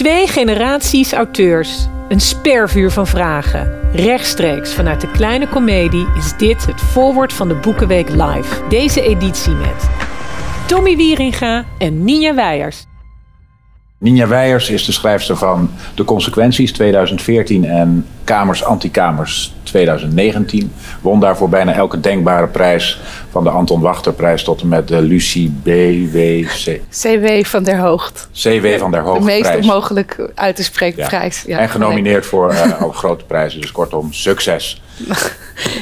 Twee generaties auteurs. Een spervuur van vragen. Rechtstreeks vanuit de kleine komedie is dit het voorwoord van de Boekenweek Live. Deze editie met Tommy Wieringa en Ninja Weijers. Ninja Weijers is de schrijfster van De Consequenties 2014 en Kamers Antikamers 2019. Won daarvoor bijna elke denkbare prijs. Van de Anton Wachterprijs tot en met de Lucie BWC. CW van der Hoogt. CW van der Hoogt. De meest prijs. onmogelijk uit te spreken Ja. prijs. Ja, en genomineerd voor eh, ook grote prijzen. Dus kortom, succes.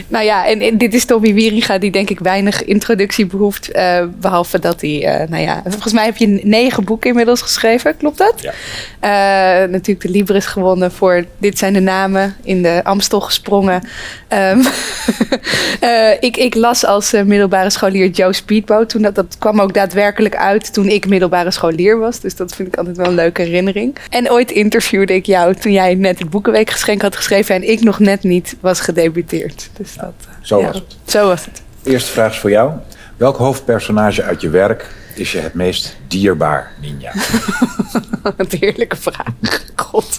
Nou ja, en, en dit is Tommy Wieringa die denk ik weinig introductie behoeft. eh, behalve dat hij, eh, nou ja, volgens mij heb je negen boeken inmiddels geschreven, klopt dat? Ja. Natuurlijk de Libris gewonnen voor Dit zijn de namen, in de Amstel gesprongen. Ehm, eh, ik, ik las als eh, middelbare scholier Joe Speedboat. Toen dat, dat kwam ook daadwerkelijk uit toen ik middelbare scholier was. Dus dat vind ik altijd wel een leuke herinnering. En ooit interviewde ik jou toen jij net het Boekenweekgeschenk had geschreven... en ik nog net niet was gedebuteerd. Dus dat, eh, Zo ja, was het. Zo was het. Eerste vraag is voor jou. Welk hoofdpersonage uit je werk is je het meest dierbaar, Ninja? Wat een heerlijke vraag. God.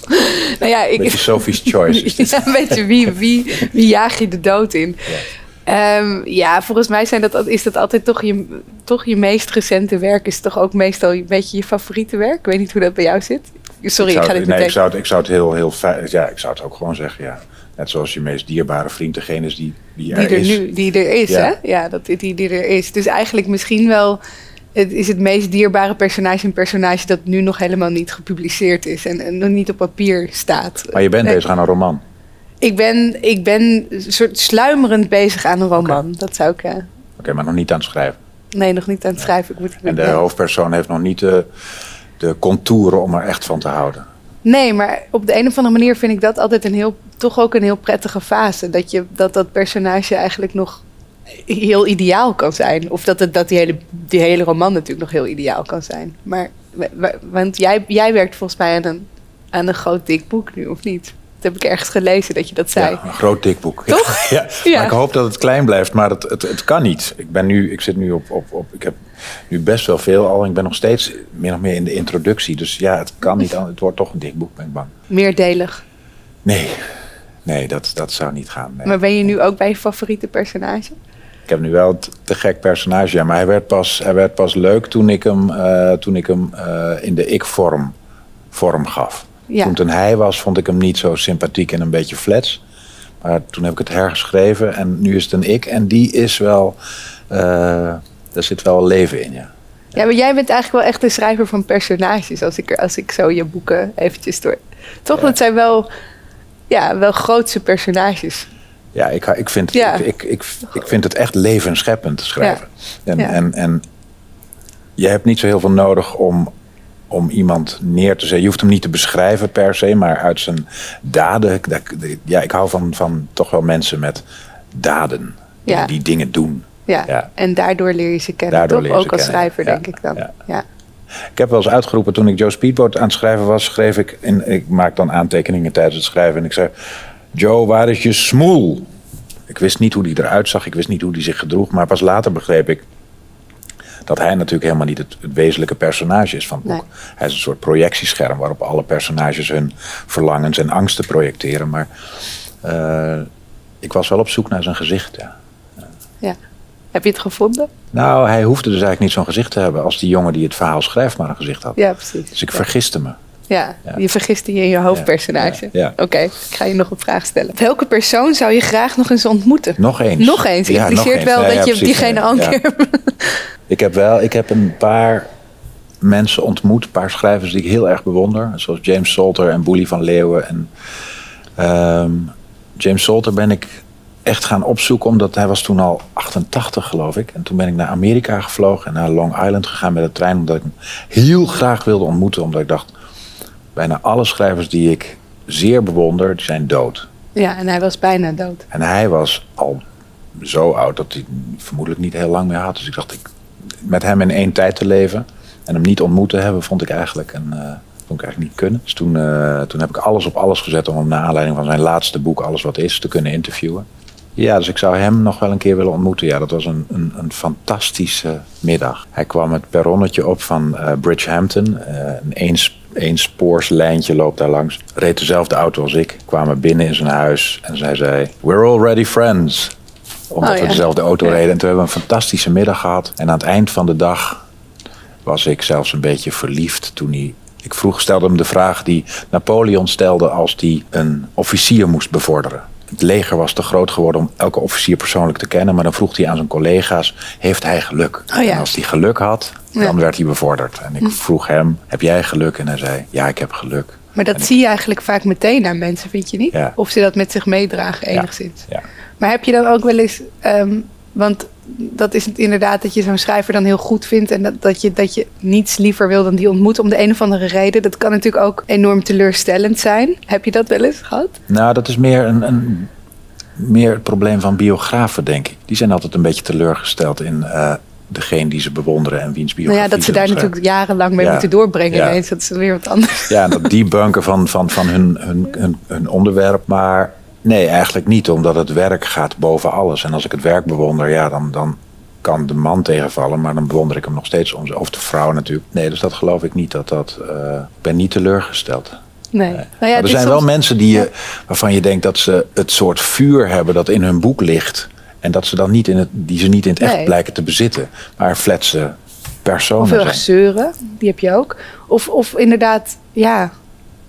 Nou ja, ik... Beetje Sophie's Choice. Ja, een beetje wie, wie, wie jaag je de dood in? Ehm, ja, volgens mij zijn dat, is dat altijd toch je, toch je meest recente werk. Is toch ook meestal een beetje je favoriete werk? Ik weet niet hoe dat bij jou zit. Sorry, ik, zou ga het- dit nee, meteen... ik zou het, ik zou het heel, heel fijn... Ja, ik zou het ook gewoon zeggen, ja. Net zoals je meest dierbare vriend degene is die, die er, die er is. nu die er is, Ja. hè? Ja, dat, die, die er is. Dus eigenlijk misschien wel... Het is het meest dierbare personage een personage dat nu nog helemaal niet gepubliceerd is en, en nog niet op papier staat. Maar je bent Nee. bezig aan een roman. Ik ben, ik ben een soort sluimerend bezig aan een roman. Dat zou ik... eh, Oké, maar nog niet aan het schrijven. nee, nog niet aan het schrijven. Ik moet, En de hoofdpersoon heeft nog niet de, de contouren om er echt van te houden. Nee, maar op de een of andere manier vind ik dat altijd een heel, toch ook een heel prettige fase. Dat je, dat, dat personage eigenlijk nog heel ideaal kan zijn. Of dat, het, dat die, hele, die hele roman natuurlijk nog heel ideaal kan zijn. Maar, wa- wa- want jij, jij werkt volgens mij aan een, aan een groot dik boek nu, of niet? Dat heb ik ergens gelezen dat je dat zei. Ja, een groot dik boek. Toch? Ja, Ja. Maar ik hoop dat het klein blijft, maar het, het, het kan niet. Ik, ben nu, ik zit nu op, op, op... Ik heb nu best wel veel al. Ik ben nog steeds min of meer in de introductie. Dus ja, het kan niet. Het wordt toch een dik boek, ben ik bang. Meerdelig. Nee, nee dat, dat zou niet gaan. nee. Maar ben je nu ook bij je favoriete personage? Ik heb nu wel het te gek personage, ja, maar hij werd pas, hij werd pas leuk toen ik hem, eh, toen ik hem eh, in de ik-vorm vorm gaf. Ja. Toen het hij was, vond ik hem niet zo sympathiek en een beetje flats. Maar toen heb ik het hergeschreven en nu is het een ik. En die is wel, eh daar zit wel leven in, ja. Ja, maar jij bent eigenlijk wel echt een schrijver van personages. Als ik, als ik zo je boeken eventjes door... Toch, Ja. dat zijn wel, ja, wel grootse personages. Ja, ik, ik, vind, Ja. Ik, ik, ik, ik vind het echt levensscheppend schrijven. En, Ja. en, en je hebt niet zo heel veel nodig om, om iemand neer te zetten. Je hoeft hem niet te beschrijven per se, maar uit zijn daden. dat- Ja, ik hou van, van toch wel mensen met daden. Die, Ja. die dingen doen. Ja. Ja. en daardoor leer je ze kennen. Daardoor toch? leer je Ook als schrijver, denk ik dan. Ja. Ja. Ik heb wel eens uitgeroepen toen ik Joe Speedboat aan het schrijven was, schreef ik, in, ik maak dan aantekeningen tijdens het schrijven en ik zei, Joe, waar is je smoel? Ik wist niet hoe die eruit zag, ik wist niet hoe die zich gedroeg, maar pas later begreep ik dat hij natuurlijk helemaal niet het, het wezenlijke personage is van het boek. Hij is een soort projectiescherm waarop alle personages hun verlangens en angsten projecteren, maar eh, ik was wel op zoek naar zijn gezicht, ja. ja. Heb je het gevonden? Nou, hij hoefde dus eigenlijk niet zo'n gezicht te hebben als die jongen die het verhaal schrijft maar een gezicht had. Ja, precies. Dus ik ja. vergiste me. Ja, je vergiste je in je hoofdpersonage. Oké, ik ga je nog een vraag stellen. Welke persoon zou je graag nog eens ontmoeten? Nog eens. Nog eens. Nog Impliceert wel dat je diegene al een Ja. keer... Ik heb wel, ik heb een paar mensen ontmoet, een paar schrijvers die ik heel erg bewonder. Zoals James Salter en Boelie van Leeuwen. En, ehm, James Salter ben ik echt gaan opzoeken, omdat hij was toen al 88 geloof ik. En toen ben ik naar Amerika gevlogen en naar Long Island gegaan met de trein. Omdat ik hem heel graag wilde ontmoeten. Omdat ik dacht, bijna alle schrijvers die ik zeer bewonder, die zijn dood. Ja, en hij was bijna dood. En hij was al zo oud dat hij vermoedelijk niet heel lang meer had. Dus ik dacht, ik, met hem in één tijd te leven en hem niet ontmoet te hebben, vond ik eigenlijk, een, eh, vond ik eigenlijk niet kunnen. Dus toen, eh, toen heb ik alles op alles gezet om hem naar aanleiding van zijn laatste boek, Alles Wat Is, te kunnen interviewen. Ja, dus ik zou hem nog wel een keer willen ontmoeten. Ja, dat was een, een, een fantastische middag. Hij kwam het perronnetje op van eh, Bridgehampton, eh, een eens één spoorslijntje loopt daar langs. Reed dezelfde auto als ik. Kwamen binnen in zijn huis en zij zei: We're already friends. Omdat Oh, ja. we dezelfde auto Ja. reden. En toen hebben we een fantastische middag gehad. En aan het eind van de dag was ik zelfs een beetje verliefd toen hij. Ik vroeg, stelde hem de vraag die Napoleon stelde als hij een officier moest bevorderen. Het leger was te groot geworden om elke officier persoonlijk te kennen. Maar dan vroeg hij aan zijn collega's: Heeft hij geluk? Oh ja. En als hij geluk had, dan Ja. Hm. werd hij bevorderd. En ik vroeg hem: Heb jij geluk? En hij zei: Ja, ik heb geluk. Maar dat zie je eigenlijk vaak meteen aan mensen, vind je niet? Ja. Of ze dat met zich meedragen enigszins. Maar heb je dan ook wel eens, ehm, want dat is het inderdaad dat je zo'n schrijver dan heel goed vindt en dat, dat, je, dat je niets liever wil dan die ontmoeten om de een of andere reden. Dat kan natuurlijk ook enorm teleurstellend zijn. Heb je dat wel eens gehad? Nou, dat is meer, een, een, meer het probleem van biografen, denk ik. Die zijn altijd een beetje teleurgesteld in eh, degene die ze bewonderen en wiens Nou biografie ja, dat ze daar schrijven. natuurlijk jarenlang mee Ja. moeten doorbrengen Ja. ineens. Dat is weer wat anders. Ja, dat debunken van, van, van hun, hun, hun, hun onderwerp. Maar nee, eigenlijk niet, omdat het werk gaat boven alles. En als ik het werk bewonder, ja, dan, dan kan de man tegenvallen. Maar dan bewonder ik hem nog steeds om. Of de vrouw natuurlijk. Nee, dus dat geloof ik niet. Dat dat, eh, ik ben niet teleurgesteld. Nee. Nee. Nou ja, er zijn soms- wel mensen die je, waarvan je denkt dat ze het soort vuur hebben dat in hun boek ligt. En dat ze dan niet in het, die ze niet in het echt Nee. blijken te bezitten. Maar fletse personen Of heel erg zijn. zeuren, die heb je ook. Of, of inderdaad, ja,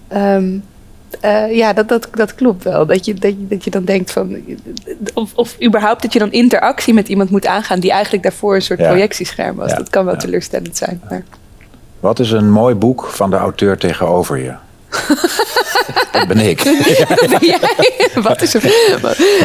ehm, eh, ja dat, dat, dat klopt wel. Dat je, dat, je, dat je dan denkt van, of, of überhaupt dat je dan interactie met iemand moet aangaan die eigenlijk daarvoor een soort Ja. projectiescherm was. Ja. Dat kan wel Ja. teleurstellend zijn. Maar. Wat is een mooi boek van de auteur tegenover je? dat ben ik. Ben jij? Wat is er?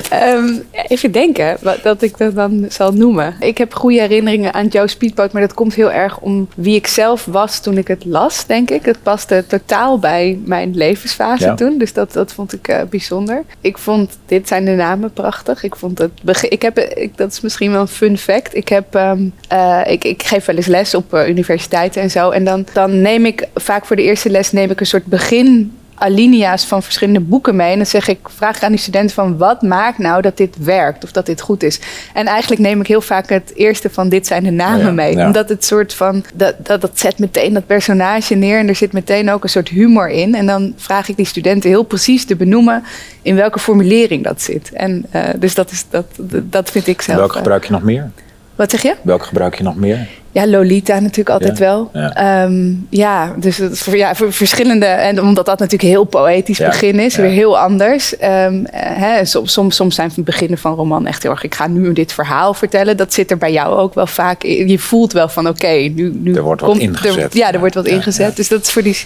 Ehm, even denken wat, dat ik dat dan zal noemen. Ik heb goede herinneringen aan Joe Speedboat, maar dat komt heel erg om wie ik zelf was toen ik het las, denk ik. Het paste totaal bij mijn levensfase Ja. toen, dus dat, dat vond ik eh, bijzonder. Ik vond Dit zijn de namen prachtig. Ik vond het begin, ik heb, ik, dat is misschien wel een fun fact. Ik, heb, ehm, eh, ik, ik geef wel eens les op eh, universiteiten en zo. En dan, dan neem ik vaak voor de eerste les neem ik een soort begin alinea's van verschillende boeken mee. En dan zeg ik, vraag ik aan die studenten van wat maakt nou dat dit werkt of dat dit goed is. En eigenlijk neem ik heel vaak het eerste van dit zijn de namen Ja, mee. ja. Omdat het soort van, dat, dat, dat zet meteen dat personage neer en er zit meteen ook een soort humor in. En dan vraag ik die studenten heel precies te benoemen in welke formulering dat zit. En eh, dus dat, is, dat, dat vind ik zelf. Welke eh, gebruik je nog meer? Wat zeg je? Welke gebruik je nog meer? Ja, Lolita natuurlijk altijd Ja, wel. ja. Ehm, ja, dus het voor, ja, voor verschillende. En omdat dat natuurlijk een heel poëtisch Ja, begin is, weer heel anders. Hè, soms, soms, soms zijn beginnen van roman echt heel erg. Ik ga nu dit verhaal vertellen. Dat zit er bij jou ook wel vaak in. Je voelt wel van oké, nu, nu Er wordt wat ingezet. ja, er wordt wat ingezet. Dus dat is voor die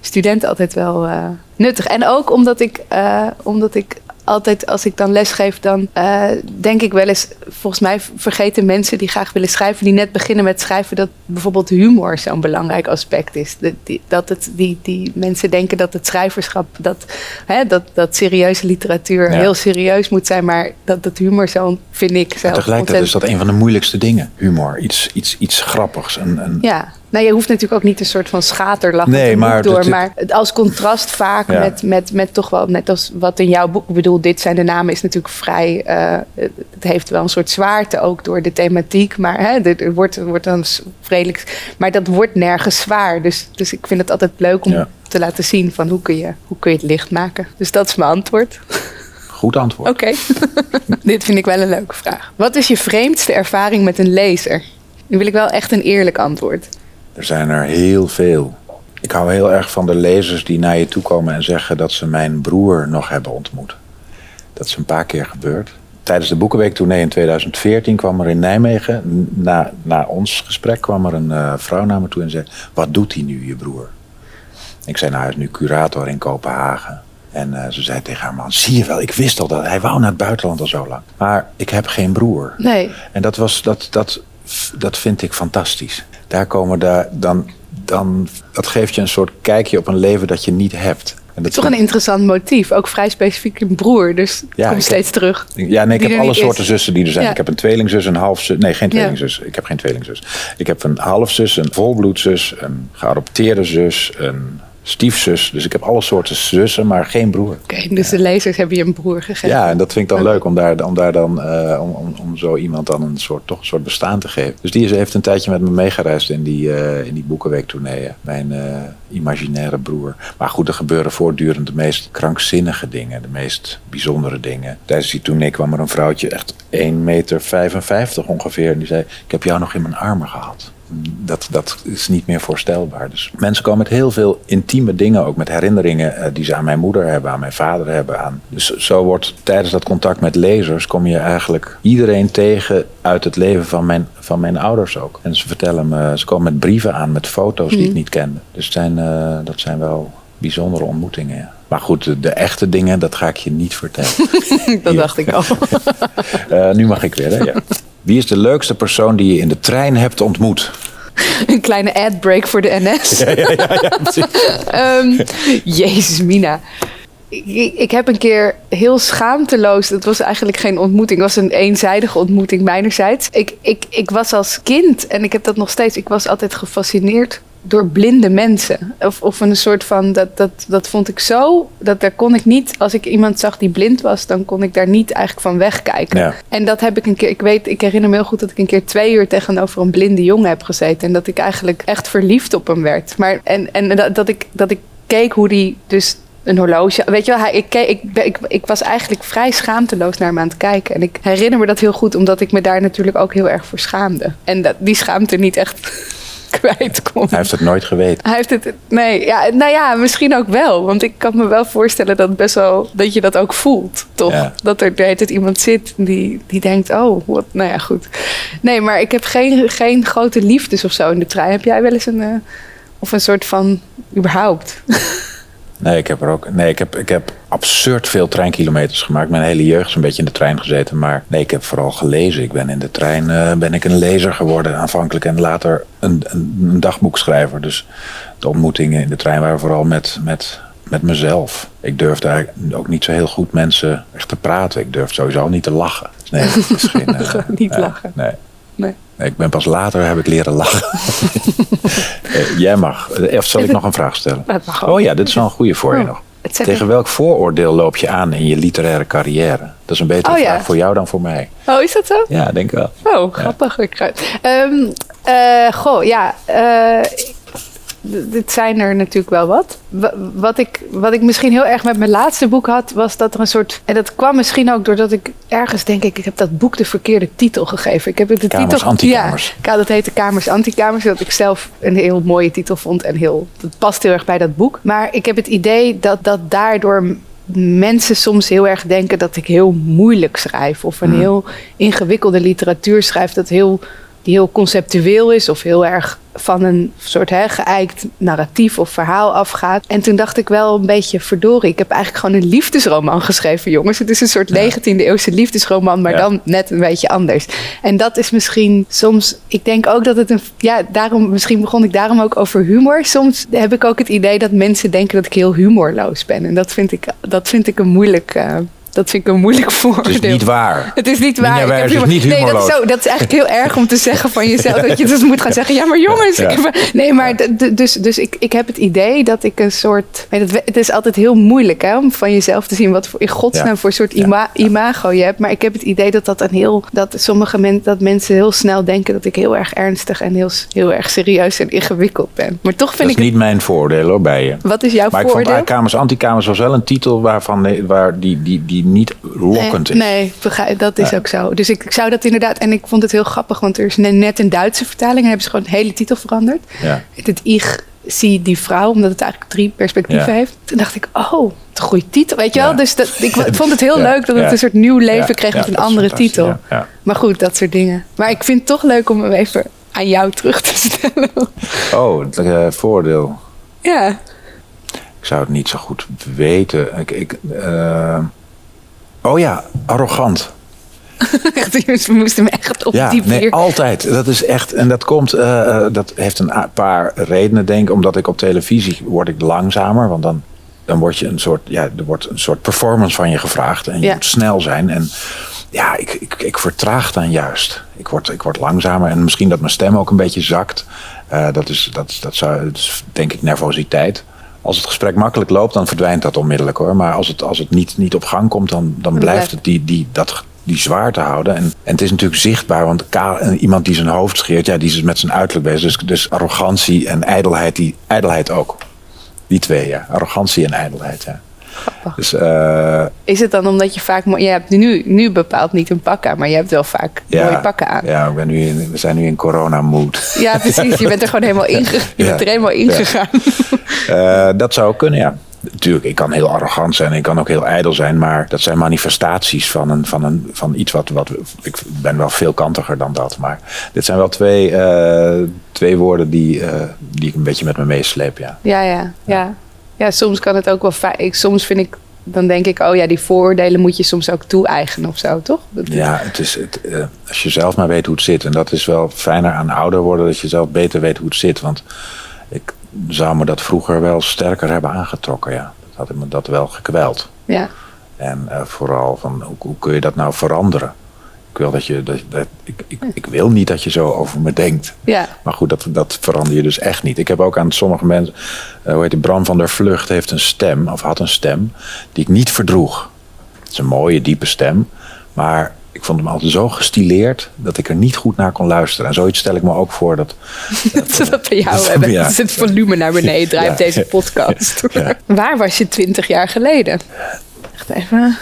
studenten altijd wel eh, nuttig. En ook omdat ik, eh, omdat ik altijd als ik dan lesgeef, dan eh, denk ik wel eens, volgens mij vergeten mensen die graag willen schrijven, die net beginnen met schrijven, dat bijvoorbeeld humor zo'n belangrijk aspect is. Dat, die, dat het, die, die mensen denken dat het schrijverschap, dat, hè, dat, dat serieuze literatuur Ja. heel serieus moet zijn, maar dat het humor zo, vind ik zelf. Tegelijkertijd is dat een van de moeilijkste dingen. Humor. Iets, iets, iets grappigs. Een, een, Ja, nou je hoeft natuurlijk ook niet een soort van schaterlach Nee, maar door. maar als contrast vaak Ja. met, met, met toch wel, net als wat in jouw boek, ik bedoel, dit zijn de namen, is natuurlijk vrij, eh, het heeft wel een soort zwaarte ook door de thematiek. Maar hè, er, er wordt, er wordt dan vredelijk, maar dat wordt nergens zwaar. Dus, dus ik vind het altijd leuk om Ja. te laten zien van hoe kun, je, hoe kun je het licht maken. Dus dat is mijn antwoord. Goed antwoord. Oké, dit vind ik wel een leuke vraag. Wat is je vreemdste ervaring met een lezer? Nu wil ik wel echt een eerlijk antwoord. Er zijn er heel veel. Ik hou heel erg van de lezers die naar je toe komen en zeggen dat ze mijn broer nog hebben ontmoet. Dat is een paar keer gebeurd. Tijdens de Boekenweektournee in 2014 kwam er in Nijmegen, na, na ons gesprek, kwam er een eh, vrouw naar me toe en zei: Wat doet hij nu, je broer? Ik zei: Nou, hij is nu curator in Kopenhagen. En eh, ze zei tegen haar man: Zie je wel, ik wist al dat hij wou naar het buitenland al zo lang. Maar ik heb geen broer. Nee. En dat, was, dat, dat, dat vind ik fantastisch. Daar komen daar, dan, dan, dat geeft je een soort kijkje op een leven dat je niet hebt. En dat Toch een interessant motief. Ook vrij specifiek een broer. Dus het Ja, komt steeds terug. ja, nee, ik heb alle soorten is. zussen die er zijn. Ja. Ik heb een tweelingzus, een halfzus. Nee, geen Ja. tweelingzus. Ik heb geen tweelingzus. Ik heb een halfzus, een volbloedzus, een geadopteerde zus, een stiefzus. Dus ik heb alle soorten zussen, maar geen broer. Oké, dus de lezers hebben je een broer gegeven. Ja, en dat vind ik dan leuk om daar, om daar dan eh, om, om, om zo iemand dan een soort, toch een soort bestaan te geven. Dus die is, heeft een tijdje met me meegereisd in die, uh, in die boekenweektourneeën. Mijn uh, imaginaire broer. Maar goed, er gebeuren voortdurend de meest krankzinnige dingen, de meest bijzondere dingen. Tijdens die tournee kwam er een vrouwtje, echt 1,55 meter ongeveer. En die zei: Ik heb jou nog in mijn armen gehad dat, dat is niet meer voorstelbaar. Dus mensen komen met heel veel intieme dingen, ook met herinneringen uh, die ze aan mijn moeder hebben, aan mijn vader hebben. Aan. Dus zo wordt tijdens dat contact met lezers, kom je eigenlijk iedereen tegen uit het leven van mijn, van mijn ouders ook. En ze vertellen me, ze komen met brieven aan, met foto's die ik niet kende. Dus het zijn, uh, dat zijn wel bijzondere ontmoetingen. Ja. Maar goed, de, de, echte dingen, dat ga ik je niet vertellen. dat dacht ik al. uh, nu mag ik weer, hè? Ja. Wie is de leukste persoon die je in de trein hebt ontmoet? Een kleine ad-break voor de NS. Ja, ja, ja, ja um, Jezus, Mina. Ik, ik, heb een keer heel schaamteloos, dat was eigenlijk geen ontmoeting, het was een eenzijdige ontmoeting mijnerzijds. Ik, ik, ik was als kind, en ik heb dat nog steeds, ik was altijd gefascineerd door blinde mensen. Of, of een soort van, dat, dat, dat vond ik zo, dat daar kon ik niet, als ik iemand zag die blind was, dan kon ik daar niet eigenlijk van wegkijken. Ja. En dat heb ik een keer, ik weet, ik herinner me heel goed dat ik een keer twee uur tegenover een blinde jongen heb gezeten. En dat ik eigenlijk echt verliefd op hem werd. Maar, en en dat, dat, ik, dat ik keek hoe die dus een horloge. Weet je wel, hij, ik, ik, ik, ik, was eigenlijk vrij schaamteloos naar hem aan het kijken. En ik herinner me dat heel goed, omdat ik me daar natuurlijk ook heel erg voor schaamde. En dat, die schaamte niet echt kwijt kon. Hij heeft het nooit geweten. Hij heeft het, nee, ja, nou ja, misschien ook wel. Want ik kan me wel voorstellen dat, best wel, dat je dat ook voelt, toch? Ja. Dat er de hele tijd iemand zit die, die denkt, oh, wat, nou ja, goed. Nee, maar ik heb geen, geen grote liefdes of zo in de trein. Heb jij wel eens een, uh, of een soort van, überhaupt? Nee, ik heb er ook. Nee, ik heb, ik heb absurd veel treinkilometers gemaakt. Mijn hele jeugd is een beetje in de trein gezeten. Maar nee, ik heb vooral gelezen. Ik ben in de trein uh, ben ik een lezer geworden aanvankelijk. En later een, een, een, dagboekschrijver. Dus de ontmoetingen in de trein waren vooral met, met, met mezelf. Ik durfde eigenlijk ook niet zo heel goed mensen echt te praten. Ik durfde sowieso niet te lachen. Nee, het is geen, uh, niet uh, lachen. Nee. Nee. Ik ben pas later heb ik leren lachen. uh, jij mag. Of zal ik nog een vraag stellen? Oh ja, dit is wel een goede voor je oh, nog. Tegen welk vooroordeel loop je aan in je literaire carrière? Dat is een betere oh, vraag voor jou dan voor mij. Oh, is dat zo? Ja, denk wel. Oh, grappig. Ja. Um, uh, goh, ja. Uh, dit zijn er natuurlijk wel wat. Wat ik, wat ik misschien heel erg met mijn laatste boek had, was dat er een soort. En dat kwam misschien ook doordat ik ergens denk ik, ik heb dat boek de verkeerde titel gegeven. Ik heb het de kamers, titel. Antikamers. Ja, dat heette Kamers Antikamers. Dat ik zelf een heel mooie titel vond en heel. Dat past heel erg bij dat boek. Maar ik heb het idee dat, dat daardoor mensen soms heel erg denken dat ik heel moeilijk schrijf. Of een Hmm. heel ingewikkelde literatuur schrijf. Dat heel, die heel conceptueel is. Of heel erg van een soort hè, geëikt narratief of verhaal afgaat. En toen dacht ik wel een beetje verdorie. Ik heb eigenlijk gewoon een liefdesroman geschreven, jongens. Het is een soort 19e eeuwse liefdesroman, maar Ja. dan net een beetje anders. En dat is misschien soms. Ik denk ook dat het een. Ja, daarom, misschien begon ik daarom ook over humor. Soms heb ik ook het idee dat mensen denken dat ik heel humorloos ben. En dat vind ik, dat vind ik een moeilijk. uh, dat vind ik een moeilijk voordeel. Het is niet waar. Het is niet waar. Nina Ik heb is niet nee, dat is, zo, dat is eigenlijk heel erg om te zeggen van jezelf. Dat je dus moet gaan zeggen, ja maar jongens. Ja. Ik heb- nee, maar dus, dus ik, ik heb het idee dat ik een soort... Het, is altijd heel moeilijk hè, om van jezelf te zien wat voor, in godsnaam Ja. voor soort ima- imago je hebt. Maar ik heb het idee dat dat een heel... Dat sommige mensen, dat mensen heel snel denken dat ik heel erg ernstig en heel, heel erg serieus en ingewikkeld ben. Maar toch Dat vind is ik... niet mijn voordeel hoor, bij je. wat is jouw Maar ik voordeel? vond Kamers Antikamers was wel een titel waarvan, waar die, die, die niet lokkend is. Nee, begrijp- dat is Ja. ook zo. Dus ik, ik zou dat inderdaad... En ik vond het heel grappig, want er is ne- net een Duitse vertaling... en hebben ze gewoon de hele titel veranderd. Ja. Het Ich zie die vrouw, omdat het eigenlijk drie perspectieven Ja. heeft. Toen dacht ik, oh, een goede titel. Weet je wel? Dus dat, ik vond het heel leuk dat het een soort nieuw leven kreeg met een is andere titel. Maar goed, dat soort dingen. Maar ik vind het toch leuk om hem even aan jou terug te stellen. Oh, het eh, voordeel. ja. Ik zou het niet zo goed weten. Ik, ik, eh, oh ja, arrogant. Echt, we moesten hem echt op Ja, die nee, manier... altijd. Dat is echt, en dat komt, eh, eh, dat heeft een paar redenen, denk ik. Omdat ik op televisie word ik langzamer, want dan, dan word je een soort, ja, er wordt een soort performance van je gevraagd en je Ja. moet snel zijn. En ja, ik, ik, ik vertraag dan juist. Ik word, ik word langzamer en misschien dat mijn stem ook een beetje zakt. Eh, dat, is, dat, dat, zou, dat is denk ik nervositeit. Als het gesprek makkelijk loopt, dan verdwijnt dat onmiddellijk hoor. Maar als het, als het niet, niet op gang komt, dan, dan blijft het die, die, dat, die zwaar te houden. En, en het is natuurlijk zichtbaar, want kaal, en iemand die zijn hoofd scheert, ja, die is met zijn uiterlijk bezig. Dus, dus arrogantie en ijdelheid, die, ijdelheid ook. Die twee, ja. Arrogantie en ijdelheid, ja. Dus eh, Is het dan omdat je vaak... Je hebt nu, nu bepaald niet een pak aan, maar je hebt wel vaak ja, mooie pakken aan. Ja, ik ben nu in, we zijn nu in corona-mood. Ja, precies. Je bent er gewoon helemaal in, je bent er helemaal ingegaan. Eh, dat zou kunnen, ja. Natuurlijk, ik kan heel arrogant zijn, ik kan ook heel ijdel zijn, maar dat zijn manifestaties van, een, van, een, van iets wat, wat. Ik ben wel veelkantiger dan dat, maar dit zijn wel twee, eh, twee woorden die, die ik een beetje met me meesleep, ja. Ja, ja, ja. Ja, soms kan het ook wel fijn. Ik, soms vind ik, dan denk ik, oh ja, die vooroordelen moet je soms ook toe-eigenen of zo, toch? Dat- Ja, het is, het, eh, als je zelf maar weet hoe het zit, en dat is wel fijner aan ouder worden, dat je zelf beter weet hoe het zit, want ik zou me dat vroeger wel sterker hebben aangetrokken, ja. Dat had me dat wel gekweld. ja. En eh, vooral van hoe, hoe kun je dat nou veranderen? Ik wil, dat je, dat, dat- ik, ik, ik wil niet dat je zo over me denkt. ja. Maar goed, dat, dat verander je dus echt niet. Ik heb ook aan sommige mensen, eh, hoe heet die, Bram van der Vlucht heeft een stem, of had een stem, die ik niet verdroeg. Het is een mooie, diepe stem, maar ik vond hem altijd zo gestileerd dat ik er niet goed naar kon luisteren. En zoiets stel ik me ook voor dat. Dat dat bij jou dat- hebben. ja. Dat het volume naar beneden draait Ja. deze podcast. Ja. Waar was je twintig jaar geleden? Echt even.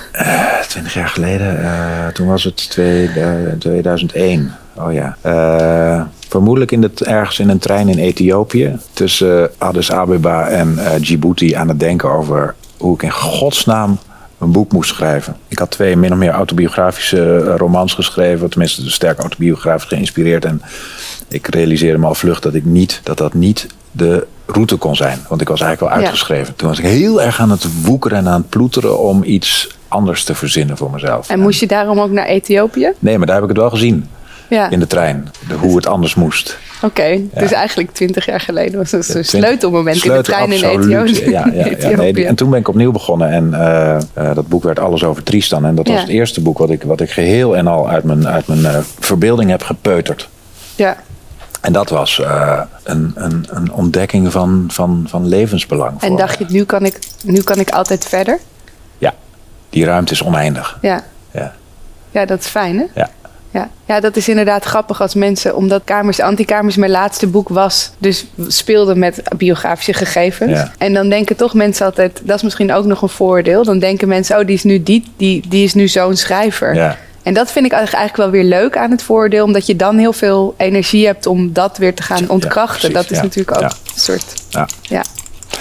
Twintig jaar geleden, eh, toen was het twee, eh, 2001. Oh ja. Eh, vermoedelijk in het, ergens in een trein in Ethiopië. Tussen Addis Abeba en eh, Djibouti aan het denken over hoe ik in godsnaam een boek moest schrijven. Ik had twee min of meer autobiografische eh, romans geschreven. Tenminste, sterk autobiografisch geïnspireerd. En ik realiseerde me al vlug dat ik niet, dat dat niet de route kon zijn. Want ik was eigenlijk al Ja. uitgeschreven. Toen was ik heel erg aan het woekeren en aan het ploeteren om iets anders te verzinnen voor mezelf. En moest je daarom ook naar Ethiopië? Nee, maar daar heb ik het wel gezien Ja. in de trein. De, hoe het anders moest. Oké, dus eigenlijk twintig jaar geleden was het een sleutelmoment Sleutel, in de trein absoluut. in Ethiopië. Ja, ja, ja, nee, en toen ben ik opnieuw begonnen. En eh, eh, dat boek werd Alles over Tristan. En dat was Ja. het eerste boek wat ik, wat ik geheel en al uit mijn, uit mijn eh, verbeelding heb gepeuterd. ja. En dat was eh, een, een, een ontdekking van, van, van levensbelang. En dacht me. je, nu kan, ik, nu kan ik altijd verder? Ja, die ruimte is oneindig. Ja. Ja, Ja, dat is fijn, hè? ja. Ja. ja, dat is inderdaad grappig als mensen, omdat Kamers, Antikamers mijn laatste boek was, dus speelde met biografische gegevens. Ja. En dan denken toch mensen altijd, dat is misschien ook nog een voordeel, dan denken mensen, oh, die is nu, die, die, die is nu zo'n schrijver. ja. En dat vind ik eigenlijk wel weer leuk aan het voordeel, omdat je dan heel veel energie hebt om dat weer te gaan Ja, ontkrachten. precies, dat is ja. natuurlijk ook Ja. een soort, ja.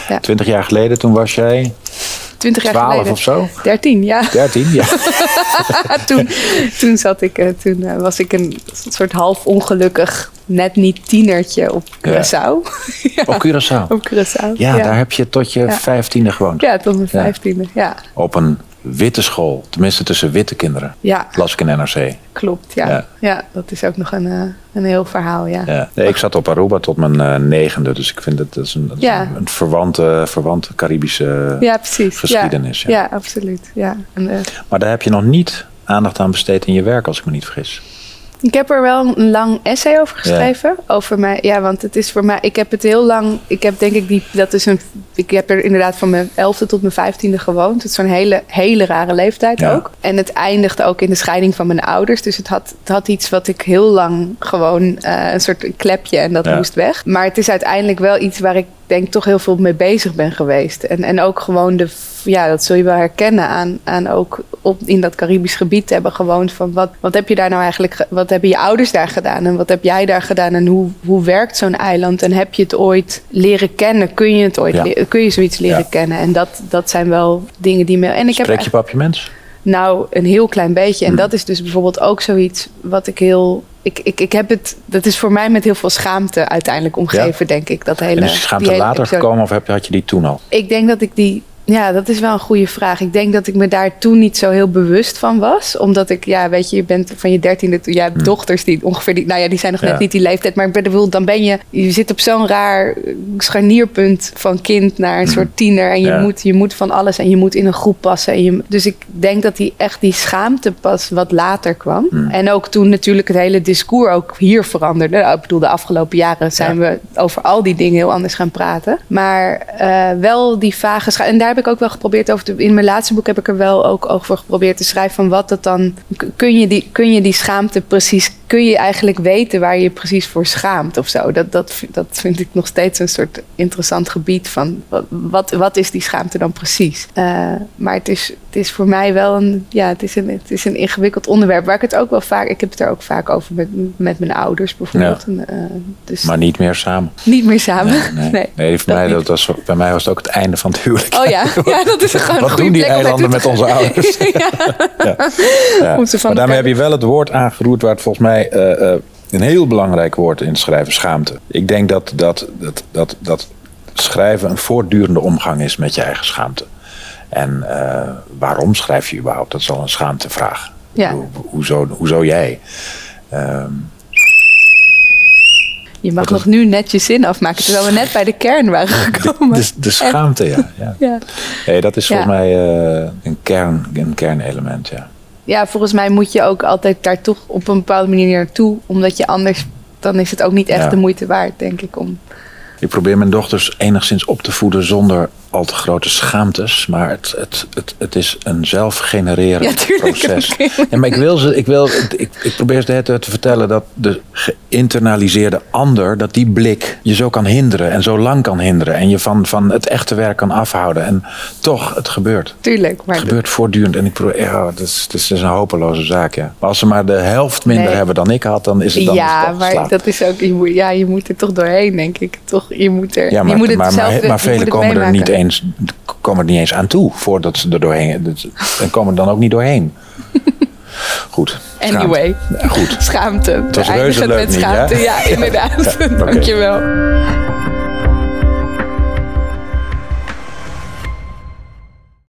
ja, Twintig jaar geleden, toen was jij twintig jaar 12 geleden. of zo? 13, ja. 13? Ja. toen, toen, zat ik, eh, toen eh, was ik een soort half ongelukkig, net niet tienertje op. Curaçao. ja, Op Curaçao. op Curaçao. Ja, daar heb je tot je vijftiende gewoond. Ja, tot mijn vijftiende. Ja. Op een witte school. Tenminste tussen witte kinderen. ja, Las ik in NRC. klopt. Ja. Ja. Ja. dat is ook nog een, eh, een heel verhaal. Ja. Ja. Nee, ik zat op Aruba tot mijn eh, negende. Dus ik vind het dat is een, dat is een, een verwante, verwante Caribische... Ja, precies. Geschiedenis, ja absoluut. Ja. En, eh, Maar daar heb je nog niet aandacht aan besteed in je werk, als ik me niet vergis. Ik heb er wel een lang essay over geschreven. Over mij, ja, want het is voor mij. Ik heb het heel lang. Ik heb denk ik die. Dat is een. Ik heb er inderdaad van mijn elfde tot mijn vijftiende gewoond. Het is zo'n hele, hele rare leeftijd Ja. ook. En het eindigde ook in de scheiding van mijn ouders. Dus het had, het had iets wat ik heel lang gewoon. eh, een soort klepje en dat Ja. moest weg. Maar het is uiteindelijk wel iets waar ik denk toch heel veel mee bezig ben geweest. En, en ook gewoon de. Ja, dat zul je wel herkennen aan, aan ook op, in dat Caribisch gebied te hebben gewoond. Van wat, wat heb je daar nou eigenlijk. ge- Wat hebben je ouders daar gedaan? En wat heb jij daar gedaan? En hoe, hoe werkt zo'n eiland? En heb je het ooit leren kennen? Kun je het ooit Ja. kun je zoiets leren Ja. kennen? En dat, dat zijn wel dingen die me. En ik heb Spreek je papiermens? nou, een heel klein beetje. En Hmm. dat is dus bijvoorbeeld ook zoiets wat ik heel. Ik, ik, ik heb het. Dat is voor mij met heel veel schaamte uiteindelijk omgeven, denk ik. Dat hele, En is die schaamte die later gekomen of heb, had je die toen al? Ik denk dat ik die Ja, dat is wel een goede vraag. Ik denk dat ik me daar toen niet zo heel bewust van was. Omdat ik, ja, weet je, je bent van je dertiende... Je hebt Hm. dochters die ongeveer... Die, nou ja, die zijn nog Ja. net niet die leeftijd. Maar ik bedoel, dan ben je... Je zit op zo'n raar scharnierpunt van kind naar een soort tiener. En je. Ja. moet, je moet van alles en je moet in een groep passen. En je, dus ik denk dat die echt die schaamte pas wat later kwam. Hm. En ook toen natuurlijk het hele discours ook hier veranderde. Ik bedoel, de afgelopen jaren zijn we over al die dingen heel anders gaan praten. Maar eh, wel die vage scha- En daar heb ik ook wel geprobeerd over te... In mijn laatste boek heb ik er wel ook over geprobeerd te schrijven... van wat dat dan... Kun je die, kun je die schaamte precies... Kun je eigenlijk weten waar je precies voor schaamt of zo? Dat, dat, dat vind ik nog steeds een soort interessant gebied van... Wat, wat, wat is die schaamte dan precies? Eh, maar het is, het is voor mij wel een... Ja, het is een, het is een ingewikkeld onderwerp... waar ik het ook wel vaak... Ik heb het er ook vaak over met, met mijn ouders bijvoorbeeld. En, eh, dus Maar niet meer samen. niet meer samen. Nee, Nee, nee, voor dat mij, niet. dat was, bij mij was het ook het einde van het huwelijk. Oh ja, ja dat is gewoon een Wat goede doen die eilanden met onze ouders? ja. Ja. Maar daarmee heb je wel het woord aangeroerd waar het volgens mij eh, eh, een heel belangrijk woord in schrijven, schaamte. Ik denk dat, dat, dat, dat, dat schrijven een voortdurende omgang is met je eigen schaamte. En eh, waarom schrijf je überhaupt? Dat is al een schaamtevraag. Ja. Ho- hoezo, hoezo jij? Ehm, Je mag nog nu net je zin afmaken, terwijl we net bij de kern waren gekomen. de, de schaamte, ja. ja. Ja. Nee, dat is volgens Ja. mij eh, een, kern, een kernelement, ja. ja, volgens mij moet je ook altijd daar toch op een bepaalde manier naartoe. Omdat je anders, dan is het ook niet echt Ja. de moeite waard, denk ik. Om... Ik probeer mijn dochters enigszins op te voeden zonder al te grote schaamtes. Maar het, het, het, het is een zelfgenererend Ja, proces. Ja, maar ik, wil ze, ik, wil, ik, ik probeer tijd te vertellen dat de geïnternaliseerde ander, dat die blik je zo kan hinderen en zo lang kan hinderen. En je van, van het echte werk kan afhouden. En toch, het gebeurt. Tuurlijk, maar Het gebeurt voortdurend. En ik probeer, ja, het is, het is een hopeloze zaak. Ja. Maar als ze maar de helft minder Nee. hebben dan ik had, dan is het dan het ja, maar dat is ook, je moet, ja, je moet er toch doorheen, denk ik. Toch, je moet er, Ja, maar, je moet het maar, zelf, maar, maar moet velen het komen er, niet eens, komen er niet eens aan toe voordat ze er doorheen. dat- En komen er dan ook niet doorheen. Goed. schaamte. Anyway. Ja, goed. Schaamte. was reuze leuk, met ja? schaamte. Ja, inderdaad. Ja. Dankjewel.